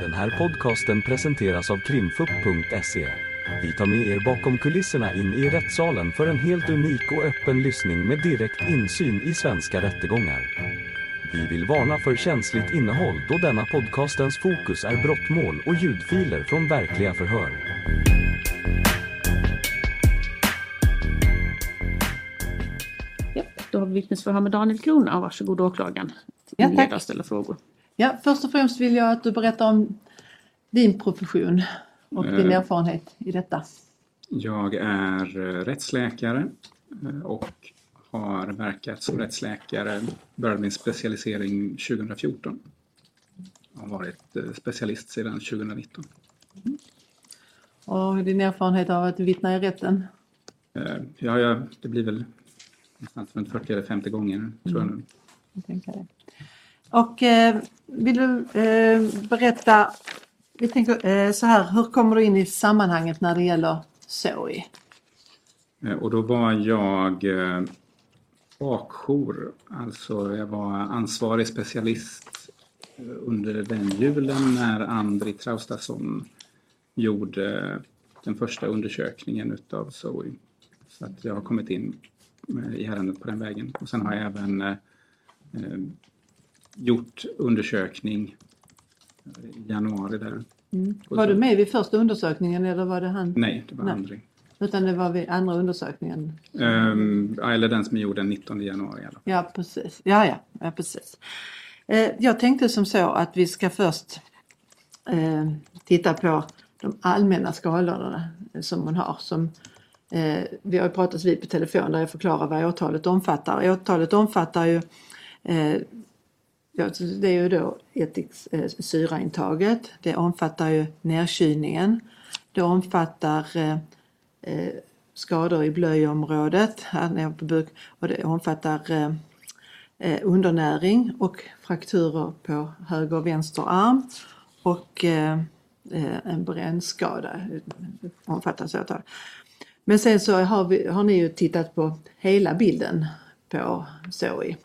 Den här podcasten presenteras av krimfupp.se. Vi tar med er bakom kulisserna in i rättssalen för en helt unik och öppen lyssning med direkt insyn i svenska rättegångar. Vi vill varna för känsligt innehåll då denna podcastens fokus är brottmål och ljudfiler från verkliga förhör. Ja, då har vi vittnesförhör med Daniel Krona. Varsågod åklagaren. Ja, tack. Ställa frågor. Ja, först och främst vill jag att du berättar om din profession och din Eh. erfarenhet i detta. Jag är eh, rättsläkare eh, och har verkat som rättsläkare. Började min specialisering 2014. Jag har varit eh, specialist sedan 2019. Och din erfarenhet av att vittna i rätten. Ja, ja, det blir väl någonstans runt 40 eller 50 gånger tror jag nu. Jag tänker det. Och eh, vill du eh, berätta, vi tänker eh, så här, hur kommer du in i sammanhanget när det gäller Zoe? Eh, och då var jag eh, bakjour, alltså jag var ansvarig specialist eh, under den julen när Andri Traustason gjorde den första undersökningen utav Zoe. Så att jag har kommit in eh, i ärendet på den vägen. Och sen har jag även gjort undersökning eh, i januari där. Och Var du med vid första undersökningen eller var det han? Nej, det var Nej. Andri. Utan det var vid andra undersökningen? Um, eller den som är gjord den 19 januari fall. Ja precis. Ja, ja, ja precis. Eh, jag tänkte som så att vi ska först eh, titta på de allmänna skadorna som hon har. Som, eh, vi har ju pratats vid på telefon där jag förklarar vad åtalet omfattar. Åtalet omfattar ju eh, Ja, det är ju då eh, syraintaget. Det omfattar ju nedkylningen. Det omfattar eh, eh, skador i blöjområdet här nere på buk och det omfattar eh, eh undernäring och frakturer på höger och vänster arm och eh, eh en brännskada omfattas av Men sen så har, vi, har ni ju tittat på hela bilden på Zoe.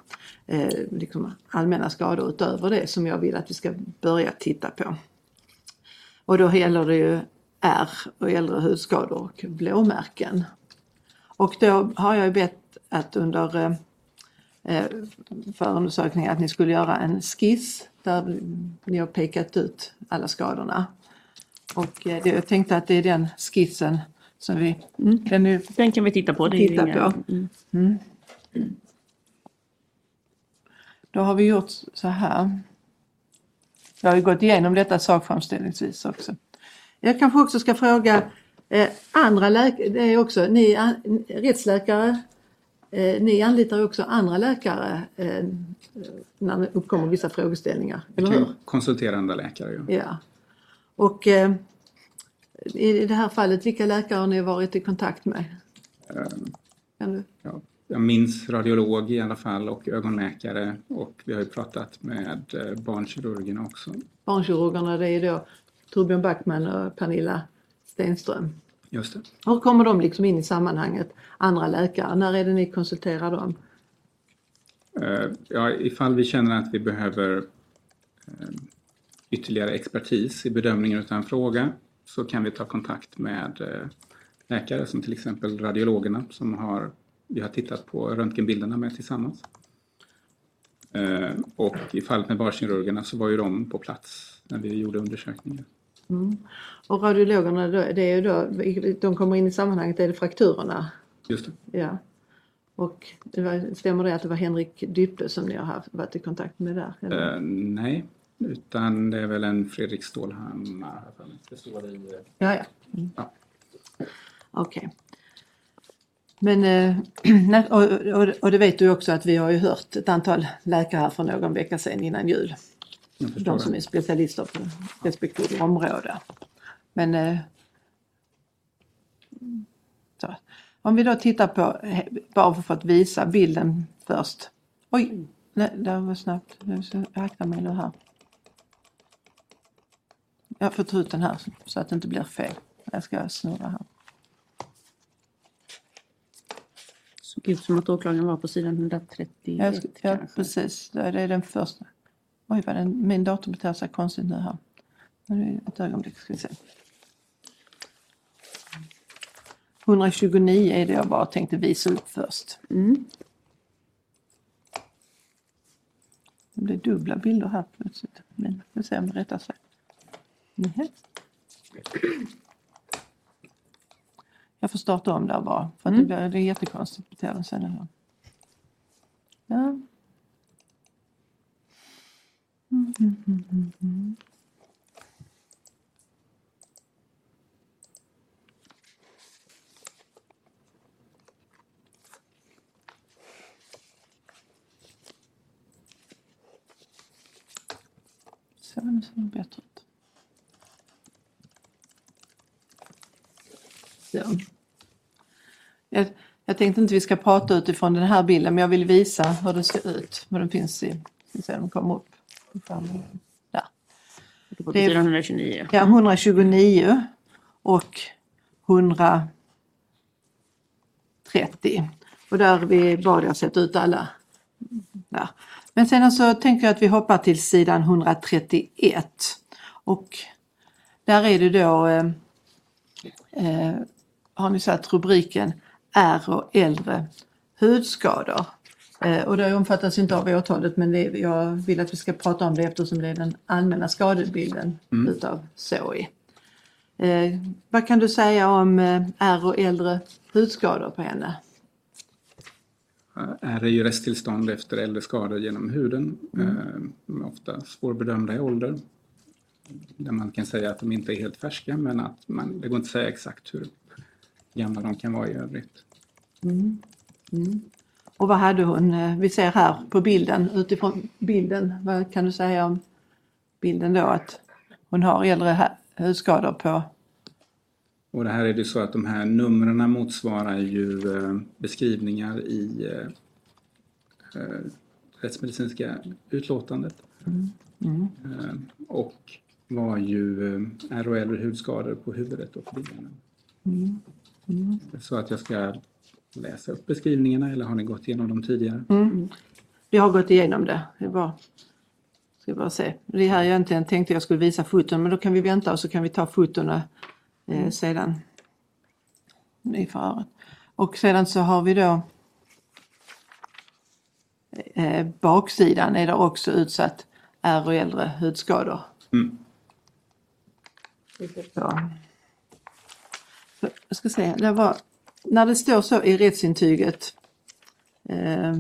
Eh, liksom allmänna skador utöver det som jag vill att vi ska börja titta på. Och då gäller det ju ärr och äldre hudskador och blåmärken. Och då har jag ju bett att under eh, eh, förundersökningen att ni skulle göra en skiss där ni har pekat ut alla skadorna. Och eh, jag tänkte att det är den skissen som vi mm, den är, Den kan vi titta på. Det Titta på. Mm. Då har vi gjort så här. Jag har ju gått igenom detta sakframställningsvis också. Jag kanske också ska fråga eh, andra läkare, det är också, ni an, rättsläkare, eh, ni anlitar också andra läkare eh, när det uppkommer vissa frågeställningar, eller hur? andra läkare. Ja. Ja. Och eh, i det här fallet, vilka läkare har ni varit i kontakt med? Ehm, Kan du? Ja, jag minns radiolog i alla fall och ögonläkare och vi har ju pratat med eh, barnkirurgerna också. Barnkirurgerna det är då Torbjörn Backman och Pernilla Stenström. Just det. Hur kommer de liksom in i sammanhanget? Andra läkare, när är det ni konsulterar dem? Eh, Ja, ifall vi känner att vi behöver eh, ytterligare expertis i bedömningen av en fråga så kan vi ta kontakt med läkare som till exempel radiologerna som har, vi har tittat på röntgenbilderna med tillsammans. Eh, Och i fallet med barnkirurgerna så var ju de på plats när vi gjorde undersökningen. Och radiologerna, då, det är ju då, de kommer in i sammanhanget, är det frakturerna? Just det. Ja. Och det var, stämmer det att det var Henrik Dyppe som ni har haft, varit i kontakt med där? Eller? Eh, nej, utan det är väl en Fredrik Stålhammar. Det står i... eh, Ja, ja. Mm. Ja. Okej. Men, eh, och, och, och det vet du också att vi har ju hört ett antal läkare här för någon vecka sedan innan jul. De som är specialister på respektive område. Men eh, så. om vi då tittar på, he- bara för att visa bilden först. Oj, nej, det var snabbt. Jag akta mig nu här. Jag får ta ut den här så att det inte blir fel. Jag ska snurra här. Såg ut som att åklagaren var på sidan 131 Jag ska, ja, precis. Det är den första. Oj, vad den, min dator beter sig konstigt nu här. Ett ögonblick ska vi se. 129 är det jag bara tänkte visa upp först. Mm. Det blir dubbla bilder här plötsligt. Men vi får se om det rättar sig. Mhm. Jag får starta om där bara. För att det, blir, det är jättekonstigt på tvn sen. Här. Ja. Mm, mm, mm, mm, mm. Så, nu ser det bättre Så. Jag, jag tänkte inte vi ska prata utifrån den här bilden men jag vill visa hur det ser ut. Vad den finns i. Vi ser den kommer upp. Där. Det är- sidan 129. Ja, 129 och 130. Och där vi bad jag sätta ut alla. Där. Men sen så tänker jag att vi hoppar till sidan 131. Och där är det då, eh, eh, har ni satt rubriken Är och äldre hudskador. Eh, och det omfattas inte av åtalet men det, jag vill att vi ska prata om det eftersom det är den allmänna skadebilden utav SOI. Eh, vad kan du säga om eh, är och äldre hudskador på henne? Är ju resttillstånd efter äldre skador genom huden. Eh, ofta svårbedömda i ålder. Där man kan säga att de inte är helt färska men att man, det går inte att säga exakt hur gamla de kan vara i övrigt. Och vad hade hon? Eh, Vi ser här på bilden, utifrån bilden, vad kan du säga om bilden då att hon har äldre hudskador på Och det här är det så att de här numren motsvarar ju eh, beskrivningar i eh, rättsmedicinska utlåtandet. Eh, och var ju är och hudskador på huvudet och benen. Så att jag ska läsa upp beskrivningarna eller har ni gått igenom dem tidigare? Vi har gått igenom det. det är bara, ska bara se. Det här jag egentligen tänkte jag skulle visa foton men då kan vi vänta och så kan vi ta fotona eh, sedan i förhöret. Och sedan så har vi då eh, baksidan är det också utsatt är och äldre hudskador. Mm. Så. Jag ska se, det var, när det står så i rättsintyget eh,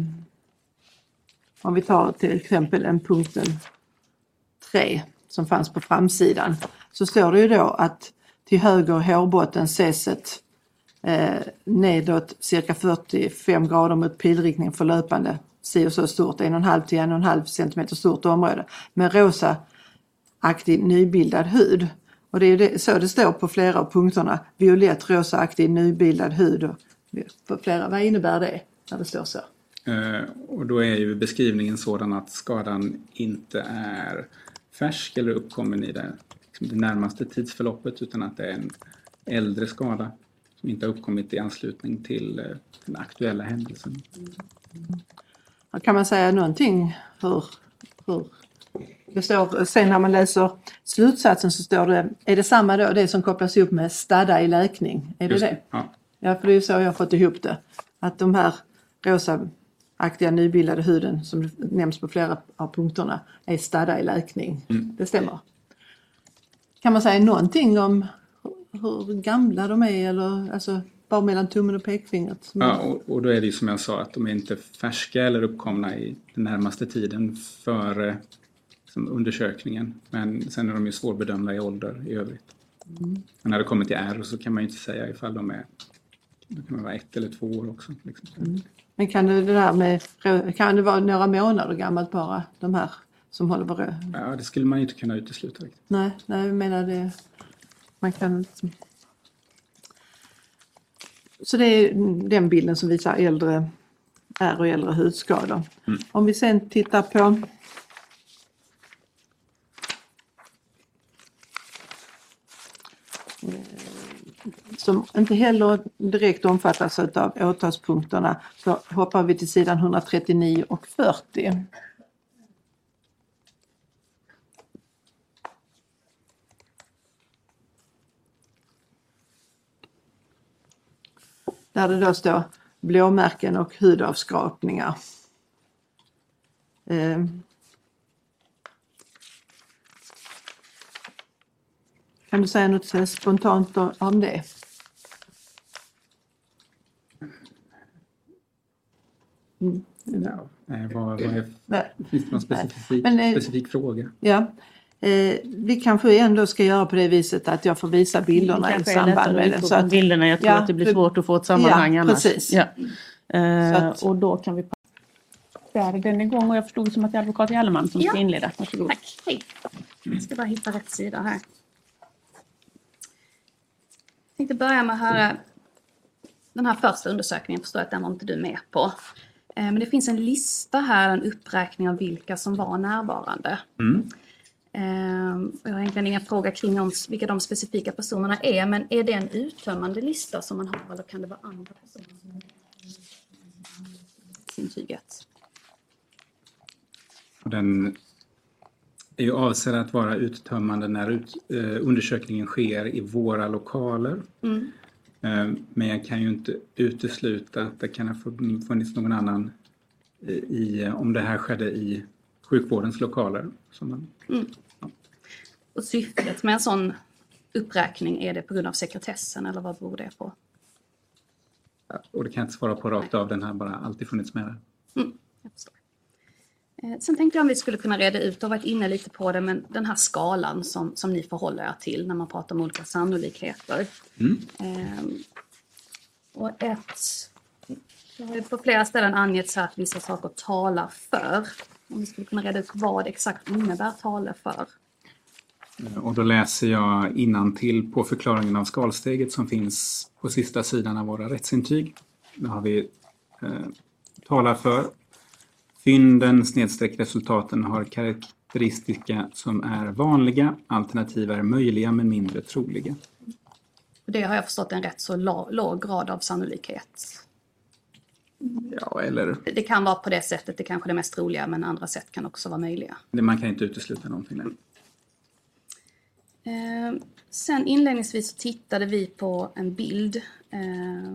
om vi tar till exempel en punkten 3 som fanns på framsidan så står det ju då att till höger hårbotten ses ett eh, nedåt cirka 45 grader mot pilriktning förlöpande si och så stort, 1,5 till 1,5 cm stort område. Med rosa aktig nybildad hud. Och det är det, så det står på flera av punkterna. Violett, rosa aktig nybildad hud. Och, på flera, vad innebär det när det står så? Eh, och då är ju beskrivningen sådan att skadan inte är färsk eller uppkommen i det, liksom det närmaste tidsförloppet utan att det är en äldre skada som inte har uppkommit i anslutning till eh, den aktuella händelsen. Kan man säga någonting hur, hur det står, sen när man läser slutsatsen så står det, är det samma då, det som kopplas ihop med stadda i läkning? Är det Just det? Ja. Ja, för det är ju så jag har fått ihop det. Att de här rosaaktiga nybildade huden som nämns på flera av punkterna är stadda i läkning. Det stämmer. Kan man säga någonting om hur- hur gamla de är eller alltså bara mellan tummen och pekfingret? Ja, och, och då är det ju som jag sa att de är inte färska eller uppkomna i den närmaste tiden före liksom, undersökningen. Men sen är de ju svårbedömda i ålder i övrigt. Och när det kommer till R så kan man ju inte säga ifall de är det kan vara ett eller två år också. Liksom. Men kan det, det där med, kan det vara några månader gammalt bara, de här som håller på rö- Ja, det skulle man ju inte kunna utesluta. Riktigt. Nej, nej, jag menar det. Man kan. Så det är den bilden som visar äldre är och äldre hudskador. Om vi sen tittar på som inte heller direkt omfattas av åtalspunkterna så hoppar vi till sidan 139 och 40. Där det då står blåmärken och hudavskrapningar. Ehm. Kan du säga något spontant om det? Ja, vad, vad är, Nej. finns det någon specifik, Men, eh, specifik fråga? Ja. Eh, vi kanske ändå ska göra på det viset att jag får visa bilderna i samband med det. Så att, bilderna. Jag tror Ja, att det blir för- svårt att få ett sammanhang Ja, annars. precis. Ja. Eh, Så att- och då kan vi... Där är den igång och jag förstod som att det är advokat Jalleman som ska Ja. inleda. Varsågod. Tack, hej. Jag ska bara hitta rätt sida här. Jag tänkte börja med att höra den här första undersökningen, förstår jag att den var inte du med på. Eh, Men det finns en lista här, en uppräkning av vilka som var närvarande. Mm. Eh, Jag har egentligen ingen fråga kring om vilka de specifika personerna är, men är det en uttömmande lista som man har eller kan det vara andra personer som intyget? Den är ju avsedd att vara uttömmande när ut, eh, undersökningen sker i våra lokaler. Mm. Eh, men jag kan ju inte utesluta att det kan ha fun- funnits någon annan i, om det här skedde i sjukvårdens lokaler. Man, Och syftet med en sån uppräkning, är det på grund av sekretessen eller vad beror det på? och det kan jag inte svara på rakt av, den har bara alltid funnits med där. Mm, jag förstår. Eh, Sen tänkte jag om vi skulle kunna reda ut, och varit inne lite på det, men den här skalan som, som ni förhåller er till när man pratar om olika sannolikheter. Mm. Ehm, och ett, har på flera ställen angetts här att vissa saker talar för. Om vi skulle kunna reda ut vad exakt innebär talar för. Eh, Och då läser jag innantill på förklaringen av skalsteget som finns på sista sidan av våra rättsintyg. Då har vi eh, talar för. Fynden snedstreck resultaten har karaktäristika som är vanliga, alternativ är möjliga men mindre troliga. Det har jag förstått en rätt så låg grad av sannolikhet. Ja, eller Det- kan vara på det sättet, det kanske är det mest troliga, men andra sätt kan också vara möjliga. man kan inte utesluta någonting där. Eh, sen inledningsvis så tittade vi på en bild. Eh,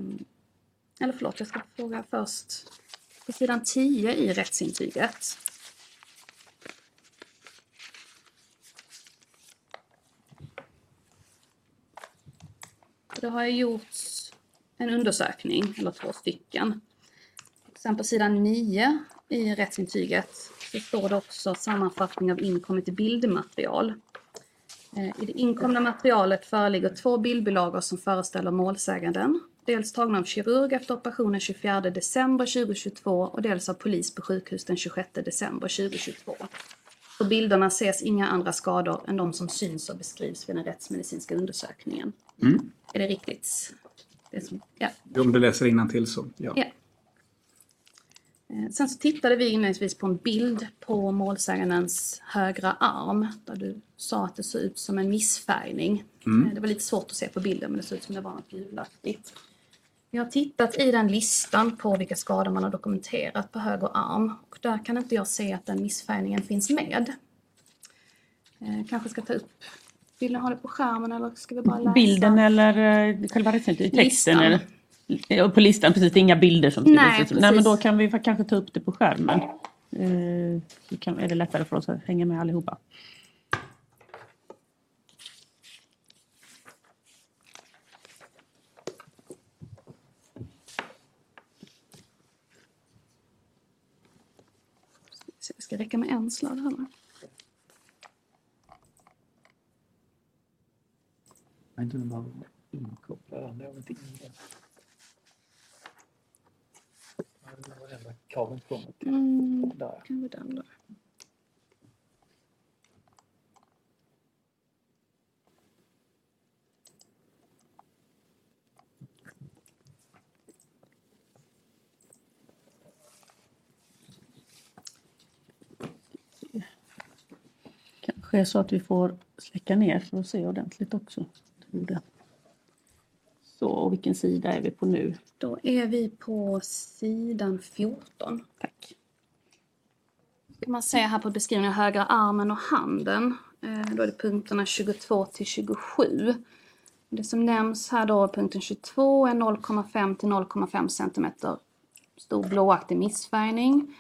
eller förlåt, jag ska fråga först. På sidan 10 i rättsintyget. Då har jag gjort en undersökning, eller två stycken. Sen på sidan 9 i rättsintyget så står det också sammanfattning av inkommet bildmaterial. Eh, I det inkomna materialet föreligger två bildbilagor som föreställer målsäganden. Dels tagna av kirurg efter operationen 24 december 2022 och dels av polis på sjukhus den 26 december 2022. På bilderna ses inga andra skador än de som syns och beskrivs vid den rättsmedicinska undersökningen. Mm. Är det riktigt? Det som, ja. Om du läser innantill så, ja. Ja. Eh, Sen så tittade vi inledningsvis på en bild på målsägandens högra arm där du sa att det såg ut som en missfärgning. Eh, Det var lite svårt att se på bilden men det såg ut som det var något gulaktigt. Vi har tittat i den listan på vilka skador man har dokumenterat på höger arm och där kan inte jag se att den missfärgningen finns med. Eh, kanske ska ta upp Vill ni ha det på skärmen eller ska vi bara läsa? Bilden eller eh, själva? Texten? Listan. Eller, Ja, på listan, precis. Det är inga bilder som. Nej, ut. Nej, men precis. då kan vi kanske ta upp det på skärmen. Eh, kan, är det lättare för oss att hänga med allihopa. Så Det ska räcka med en sladd här? Jag vet inte om man inkopplar någonting. Ja, det var den där kabeln kommer till. Mm, Där. kan vi den då. Kanske är så att vi får släcka ner för att se ordentligt också. Så, och vilken sida är vi på nu? Då är vi på sidan 14. Tack. Kan man se här på beskrivningen högra armen och handen. Eh, då är det punkterna 22 till 27. Det som nämns här då, punkten 22, är 0,5 till 0,5 cm stor blåaktig missfärgning.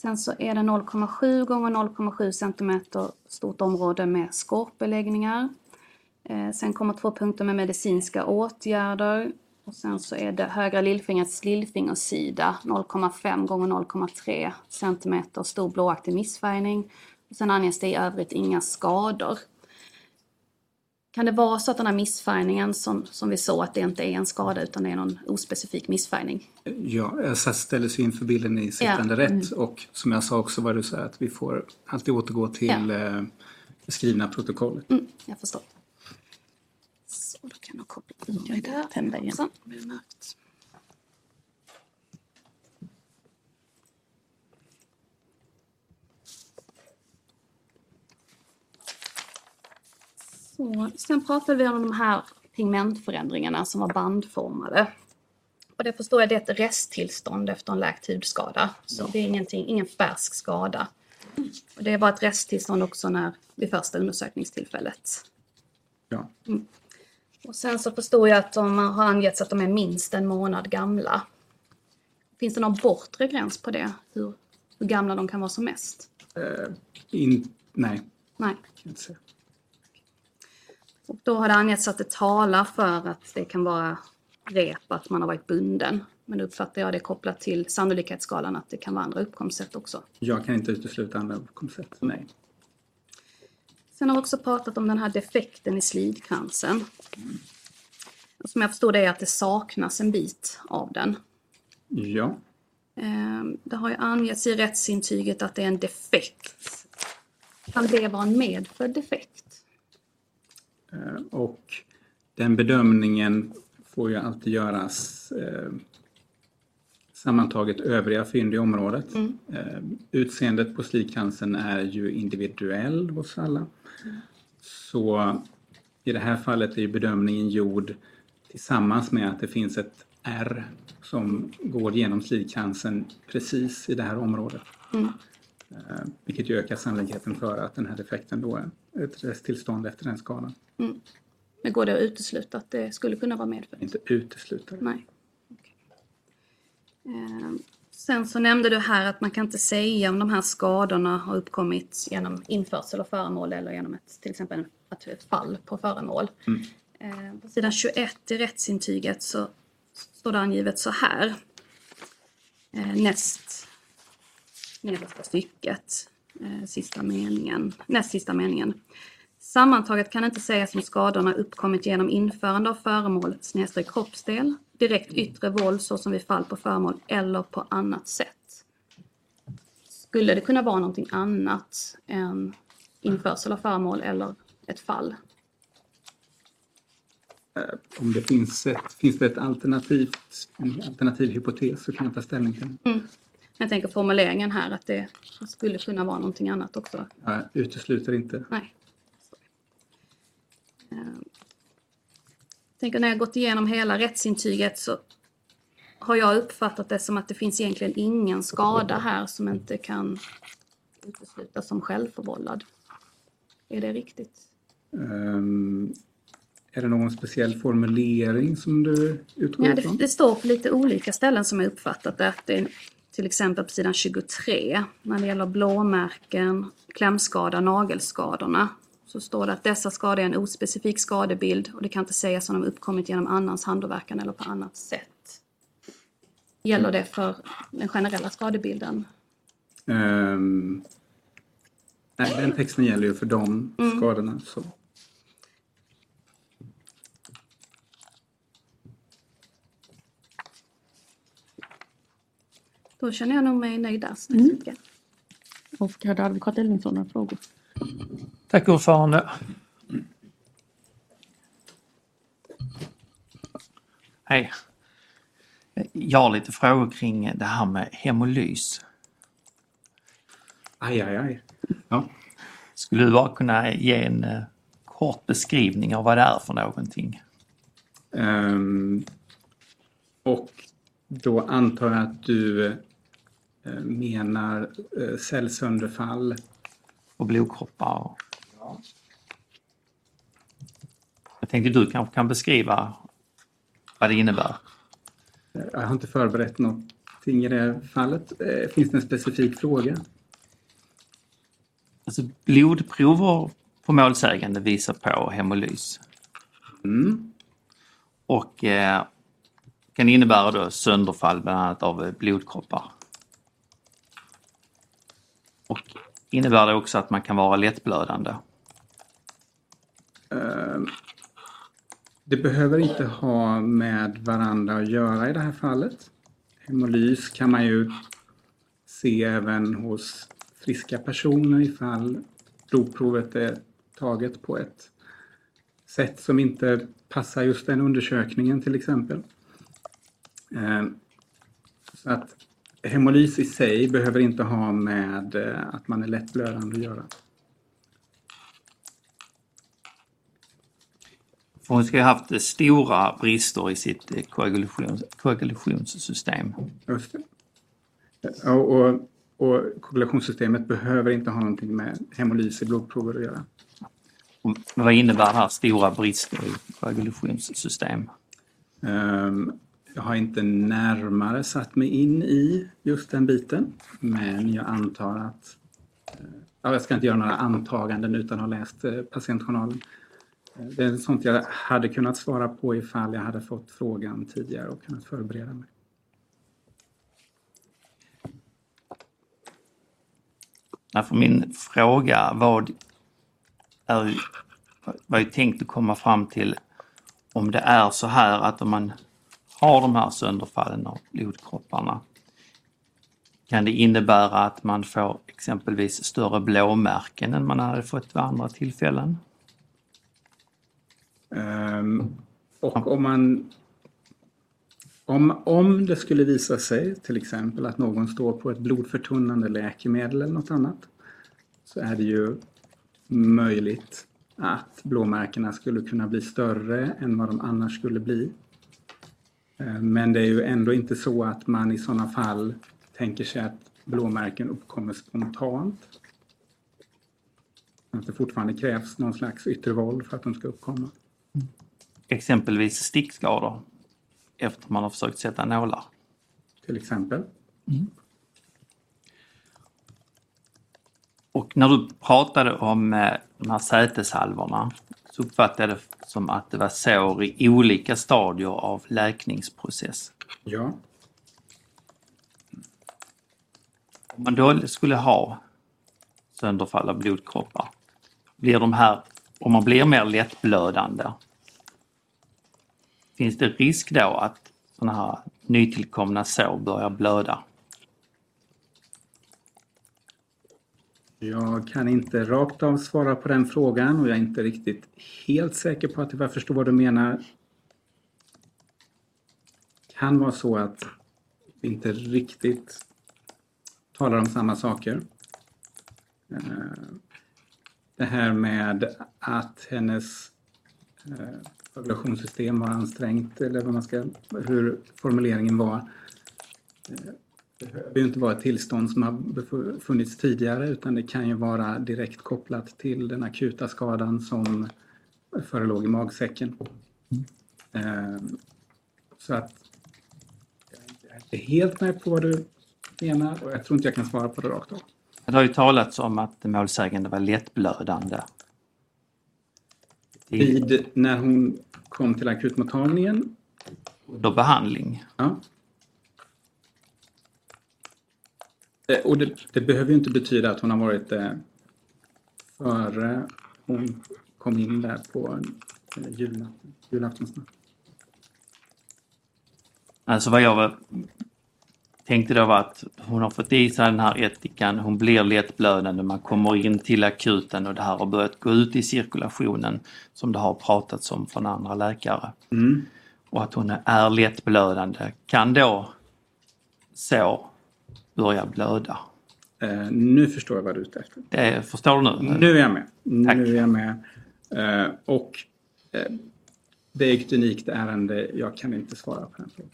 Sen så är det 0,7 gånger 0,7 cm stort område med skorpbeläggningar. Eh, sen kommer två punkter med medicinska åtgärder. Och sen så är det högra lillfingrets lillfingersida 0,5 gånger 0,3 cm stor blåaktig missfärgning. Och sen anges det i övrigt inga skador. Kan det vara så att den här missfärgningen som, som vi såg att det inte är en skada utan det är någon ospecifik missfärgning? Ja, SAS ställer sig inför bilden i sittande Ja. rätt och som jag sa också var det så här att vi får alltid återgå till Ja. eh, det skrivna protokollet. Mm, jag förstår. Så, då kan jag koppla ur mig där. Tända igen. Det mörkt. Så, sen pratade vi om de här pigmentförändringarna som var bandformade. Och det förstår jag, det är ett resttillstånd efter en läkt hudskada. Så det är ingenting, ingen färsk skada. Och det var ett resttillstånd också när, vid första undersökningstillfället. Ja. Och sen så förstår jag att de har angetts att de är minst en månad gamla. Finns det någon bortre gräns på det? Hur, hur gamla de kan vara som mest? Eh, in, nej, Nej. kan jag inte säga. Och då har det angetts att det talar för att det kan vara rep, att man har varit bunden. Men då uppfattar jag det kopplat till sannolikhetsskalan att det kan vara andra uppkomstsätt också. Jag kan inte utesluta andra koncept. Nej. Sen har vi också pratat om den här defekten i slidkransen. Och som jag förstår det är att det saknas en bit av den. Ja, Eh, Det har ju angetts i rättsintyget att det är en defekt. Kan det vara en medfödd defekt? Eh, och den bedömningen får ju alltid göras eh, sammantaget övriga fynd i området. Mm. Eh, utseendet på slidcancern är ju individuell hos alla. Så i det här fallet är ju bedömningen gjord tillsammans med att det finns ett R som går genom slidcancern precis i det här området. Mm. Vilket ökar sannolikheten för att den här defekten då är ett resttillstånd efter den skadan. Men går det att utesluta att det skulle kunna vara medfött? Inte utesluta det. Nej. Okej. Eh, Sen så nämnde du här att man kan inte säga om de här skadorna har uppkommit genom införsel av föremål eller genom ett, till exempel ett, ett fall på föremål. Mm. Eh, På sidan 21 i rättsintyget så står det angivet så här. Eh, Näst nedersta stycket, sista meningen, näst sista meningen. Sammantaget kan inte sägas om skadorna uppkommit genom införande av föremål snedstreck kroppsdel, direkt yttre våld såsom vid fall på föremål eller på annat sätt. Skulle det kunna vara någonting annat än införsel av föremål eller ett fall? Om det finns, ett, finns det ett alternativt, en alternativ hypotes så kan jag ta ställning till den. Jag tänker formuleringen här att det skulle kunna vara någonting annat också. Jag utesluter inte. Nej. Eh, tänker när jag gått igenom hela rättsintyget så har jag uppfattat det som att det finns egentligen ingen skada här som inte kan uteslutas som självförvållad. Är det riktigt? Ehm, är det någon speciell formulering som du utgår Ja, det, ifrån? det står på lite olika ställen som jag uppfattat det. Att det är till exempel på sidan 23 när det gäller blåmärken, klämskada, nagelskadorna. Så står det att dessa skador är en ospecifik skadebild och det kan inte sägas om de uppkommit genom annans handåverkan eller på annat sätt. Gäller det för den generella skadebilden? Ehm, nej, den texten gäller ju för de Mm. skadorna. Så. Då känner jag nog mig nöjd där. Tack så mycket. Och hade advokat Elvingsson några frågor? Tack ordförande. Hej. Jag har lite frågor kring det här med hemolys. Aj, aj, aj. Ja. Skulle du bara kunna ge en eh, kort beskrivning av vad det är för någonting? Ehm, och då antar jag att du eh, menar eh, cellsönderfall. Och blodkroppar? Och... Jag tänkte du kanske kan beskriva vad det innebär. Jag har inte förberett någonting i det här fallet. Eh, Finns det en specifik fråga? Alltså, blodprover på målsägande visar på hemolys Mm. och eh, kan innebära då sönderfall bland annat av eh, blodkroppar. Och innebär det också att man kan vara lättblödande. Ehm, det behöver inte ha med varandra att göra i det här fallet. Hemolys kan man ju se även hos friska personer ifall blodprovet är taget på ett sätt som inte passar just den undersökningen till exempel. Ehm, så att hemolys i sig behöver inte ha med eh, att man är lättblödande att göra. För hon ska ju ha haft stora brister i sitt eh, koagulations, koagulationssystem. Just det. Och, och, och koagulationssystemet behöver inte ha någonting med hemolys i blodprover att göra. Och vad innebär det här stora brister i koagulationssystem? Ehm, jag har inte närmare satt mig in i just den biten, men jag antar att... Eh, ja, jag ska inte göra några antaganden utan ha läst eh, patientjournalen. Eh, det är sånt jag hade kunnat svara på ifall jag hade fått frågan tidigare och kunnat förbereda mig. För min fråga vad är, var ju tänkt att komma fram till om det är så här att om man har de här sönderfallen av blodkropparna kan det innebära att man får exempelvis större blåmärken än man hade fått vid andra tillfällen? Ehm, och om man... Om, om det skulle visa sig till exempel att någon står på ett blodförtunnande läkemedel eller något annat så är det ju möjligt att blåmärkena skulle kunna bli större än vad de annars skulle bli. Eh, Men det är ju ändå inte så att man i sådana fall tänker sig att blåmärken uppkommer spontant. Att det fortfarande krävs någon slags yttre våld för att de ska uppkomma. Exempelvis stickskador efter man har försökt sätta nålar. Till exempel. Och när du pratade om de här säteshalvorna så uppfattade jag det som att det var sår i olika stadier av läkningsprocess. Ja. Om man då skulle ha sönderfall av blodkroppar, blir de här, om man blir mer lättblödande, finns det risk då att sådana här nytillkomna sår börjar blöda? Jag kan inte rakt av svara på den frågan och jag är inte riktigt helt säker på att jag förstår vad du menar. kan vara så att vi inte riktigt talar om samma saker. Eh, det här med att hennes eh, regulationssystem var ansträngt eller vad man ska, hur formuleringen var. Eh, det behöver ju inte vara ett tillstånd som har funnits tidigare utan det kan ju vara direkt kopplat till den akuta skadan som förelåg i magsäcken. Eh, Så att jag är inte helt med på vad du menar och jag tror inte jag kan svara på det rakt av. Det har ju talats om att målsägande var lättblödande. Vid, när hon kom till akutmottagningen Under behandling. Ja. Eh, Och det, det behöver ju inte betyda att hon har varit eh, före hon kom in där på eh, julnatten, julaftonsnatt. Alltså vad jag var, tänkte då var att hon har fått i sig den här ättikan, hon blir lättblödande, man kommer in till akuten och det här har börjat gå ut i cirkulationen som det har pratats om från andra läkare. Mm. Och att hon är lättblödande kan då så börja blöda. Eh, nu förstår jag vad du är ute efter. Det, förstår du nu? Nu är jag med. Tack. Nu är jag med. Eh, och eh, det är ett unikt ärende. Jag kan inte svara på den frågan.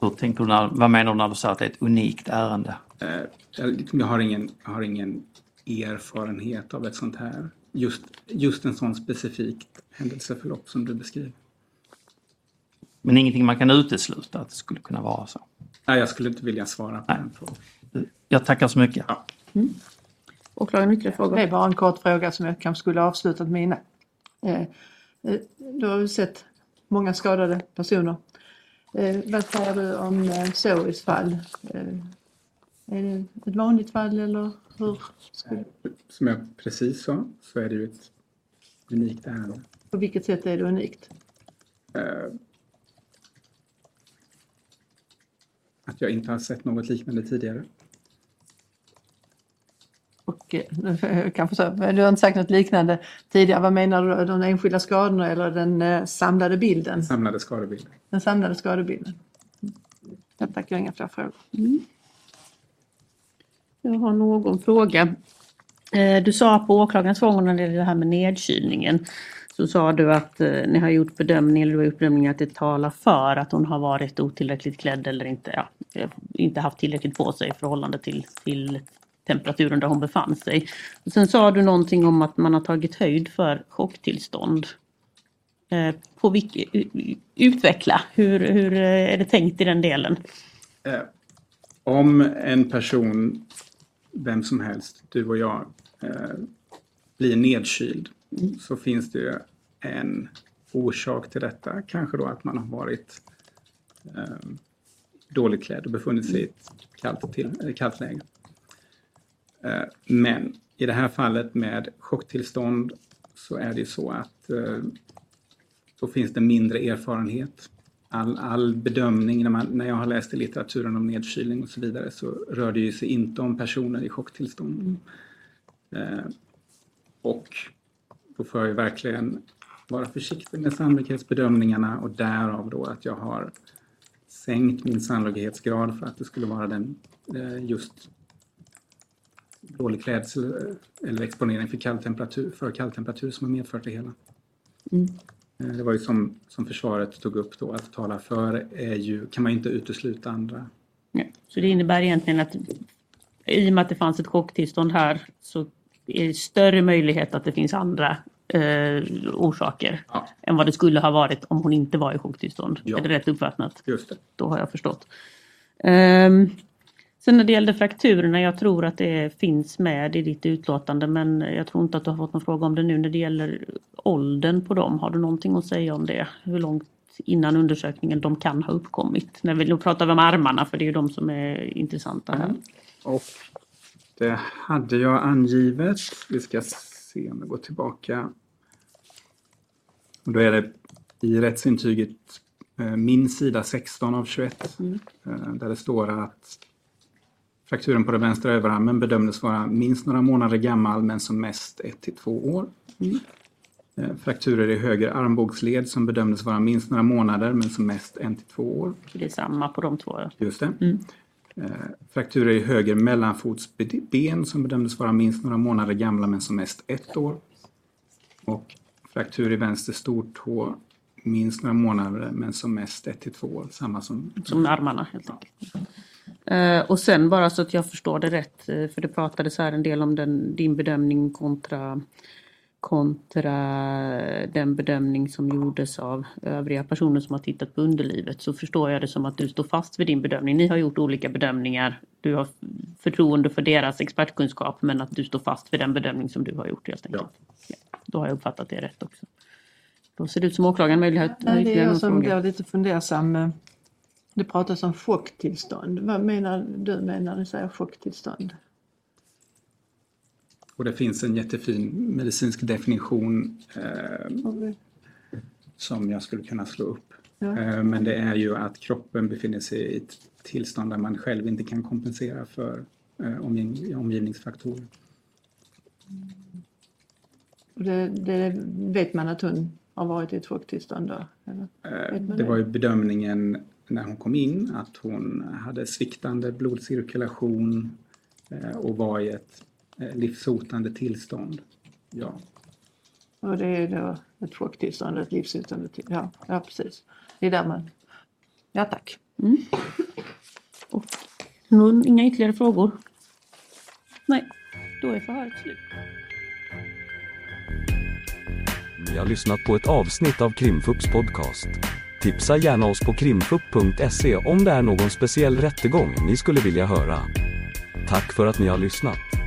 Hur tänker du när, vad menar du när du säger att det är ett unikt ärende? Eh, jag, har ingen, har ingen erfarenhet av ett sånt här just, just en sån specifik händelseförlopp som du beskriver. Men ingenting man kan utesluta att det skulle kunna vara så. Nej, jag skulle inte vilja svara på Nej. den frågan. Jag tackar så mycket. Ja. Åklagaren ytterligare frågor? Det är bara en kort fråga som jag kanske skulle ha avslutat med innan. Eh, eh, Du har ju sett många skadade personer. Eh, Vad säger du om eh, Zoes fall? Eh, Är det ett vanligt fall eller hur? Skulle, Som jag precis sa så är det ju ett unikt ärende. på vilket sätt är det unikt? Eh, Att jag inte har sett något liknande tidigare. Och eh, kanske så, men du har inte sagt något liknande tidigare. Vad menar du? De enskilda skadorna eller den eh, samlade bilden? Samlade skadebilder. Den samlade skadebilden. Jag tackar inga fler frågor. Jag har någon fråga. Eh, Du sa på åklagarens frågor när det gäller det här med nedkylningen. Så sa du att eh, ni har gjort bedömning, eller du har gjort bedömningen att det talar för att hon har varit otillräckligt klädd eller inte, ja, eh, inte haft tillräckligt på sig i förhållande till, till temperaturen där hon befann sig. Och sen sa du någonting om att man har tagit höjd för chocktillstånd. Eh, På vilk, utveckla, hur, hur eh, är det tänkt i den delen? Eh, Om en person, vem som helst, du och jag, eh, blir nedkyld så finns det ju en orsak till detta. Kanske då att man har varit eh, dåligt klädd och befunnit sig i ett kallt, till, kallt läge. Eh, men i det här fallet med chocktillstånd så är det ju så att eh, då finns det mindre erfarenhet. All, all bedömning, när, man, när jag har läst i litteraturen om nedkylning och så vidare, så rör det ju sig inte om personer i chocktillstånd. Eh, och då får jag ju verkligen vara försiktig med sannolikhetsbedömningarna och därav då att jag har sänkt min sannolikhetsgrad för att det skulle vara den eh, just dålig klädsel eh, eller exponering för kall temperatur, för kall temperatur som har medfört det hela. Mm. Eh, Det var ju som, som försvaret tog upp då, att tala för är ju, kan man ju inte utesluta andra. Ja, så det innebär egentligen att i och med att det fanns ett chocktillstånd här så är det större möjlighet att det finns andra eh, orsaker Ja. än vad det skulle ha varit om hon inte var i chocktillstånd. Ja. Är det rätt uppfattat? Just det. Då har jag förstått. Ehm, sen när det gällde frakturerna, jag tror att det finns med i ditt utlåtande men jag tror inte att du har fått någon fråga om det nu. När det gäller åldern på dem, har du någonting att säga om det? Hur långt innan undersökningen de kan ha uppkommit? När vi, nu pratar vi om armarna för det är ju de som är intressanta här. Och det hade jag angivet. Vi ska se om jag går tillbaka. Och då är det i rättsintyget eh, min sida 16 av 21. eh, Där det står att frakturen på den vänstra överarmen bedömdes vara minst några månader gammal men som mest 1 till 2 år. Eh, Frakturer i höger armbågsled som bedömdes vara minst några månader men som mest 1 till 2 år. Så det är samma på de två. Just det. Mm. Eh, frakturer i höger mellanfotsben som bedömdes vara minst några månader gamla men som mest ett år. Och fraktur i vänster stortå minst några månader men som mest ett till två år. Samma som... Som med armarna helt enkelt. Eh, och sen bara så att jag förstår det rätt, eh, för det pratades här en del om den, din bedömning kontra, kontra den bedömning som gjordes av övriga personer som har tittat på underlivet. Så förstår jag det som att du står fast vid din bedömning. Ni har gjort olika bedömningar. Du har förtroende för deras expertkunskap men att du står fast vid den bedömning som du har gjort helt enkelt. Ja. Då har jag uppfattat det rätt också. Då ser det ut som åklagaren möjlighet Nej, det är jag som blir lite fundersam. Det pratas om chocktillstånd. Vad menar du med när du säger chocktillstånd? Och det finns en jättefin medicinsk definition eh, som jag skulle kunna slå upp. Ja. Eh, men det är ju att kroppen befinner sig i ett tillstånd där man själv inte kan kompensera för eh, omgivning, omgivningsfaktorer. Det, det vet man att hon har varit i ett chocktillstånd då? Eh, Det det? var ju bedömningen när hon kom in att hon hade sviktande blodcirkulation eh, och var i ett livshotande tillstånd. Ja, Och det är då ett chocktillstånd, ett livshotande till. Ja, ja, precis. Det är där man... Ja, tack. Och någon, inga ytterligare frågor? Nej, då är förhöret slut. Ni har lyssnat på ett avsnitt av Krimfupps podcast. Tipsa gärna oss på krimfupp.se om det är någon speciell rättegång ni skulle vilja höra. Tack för att ni har lyssnat.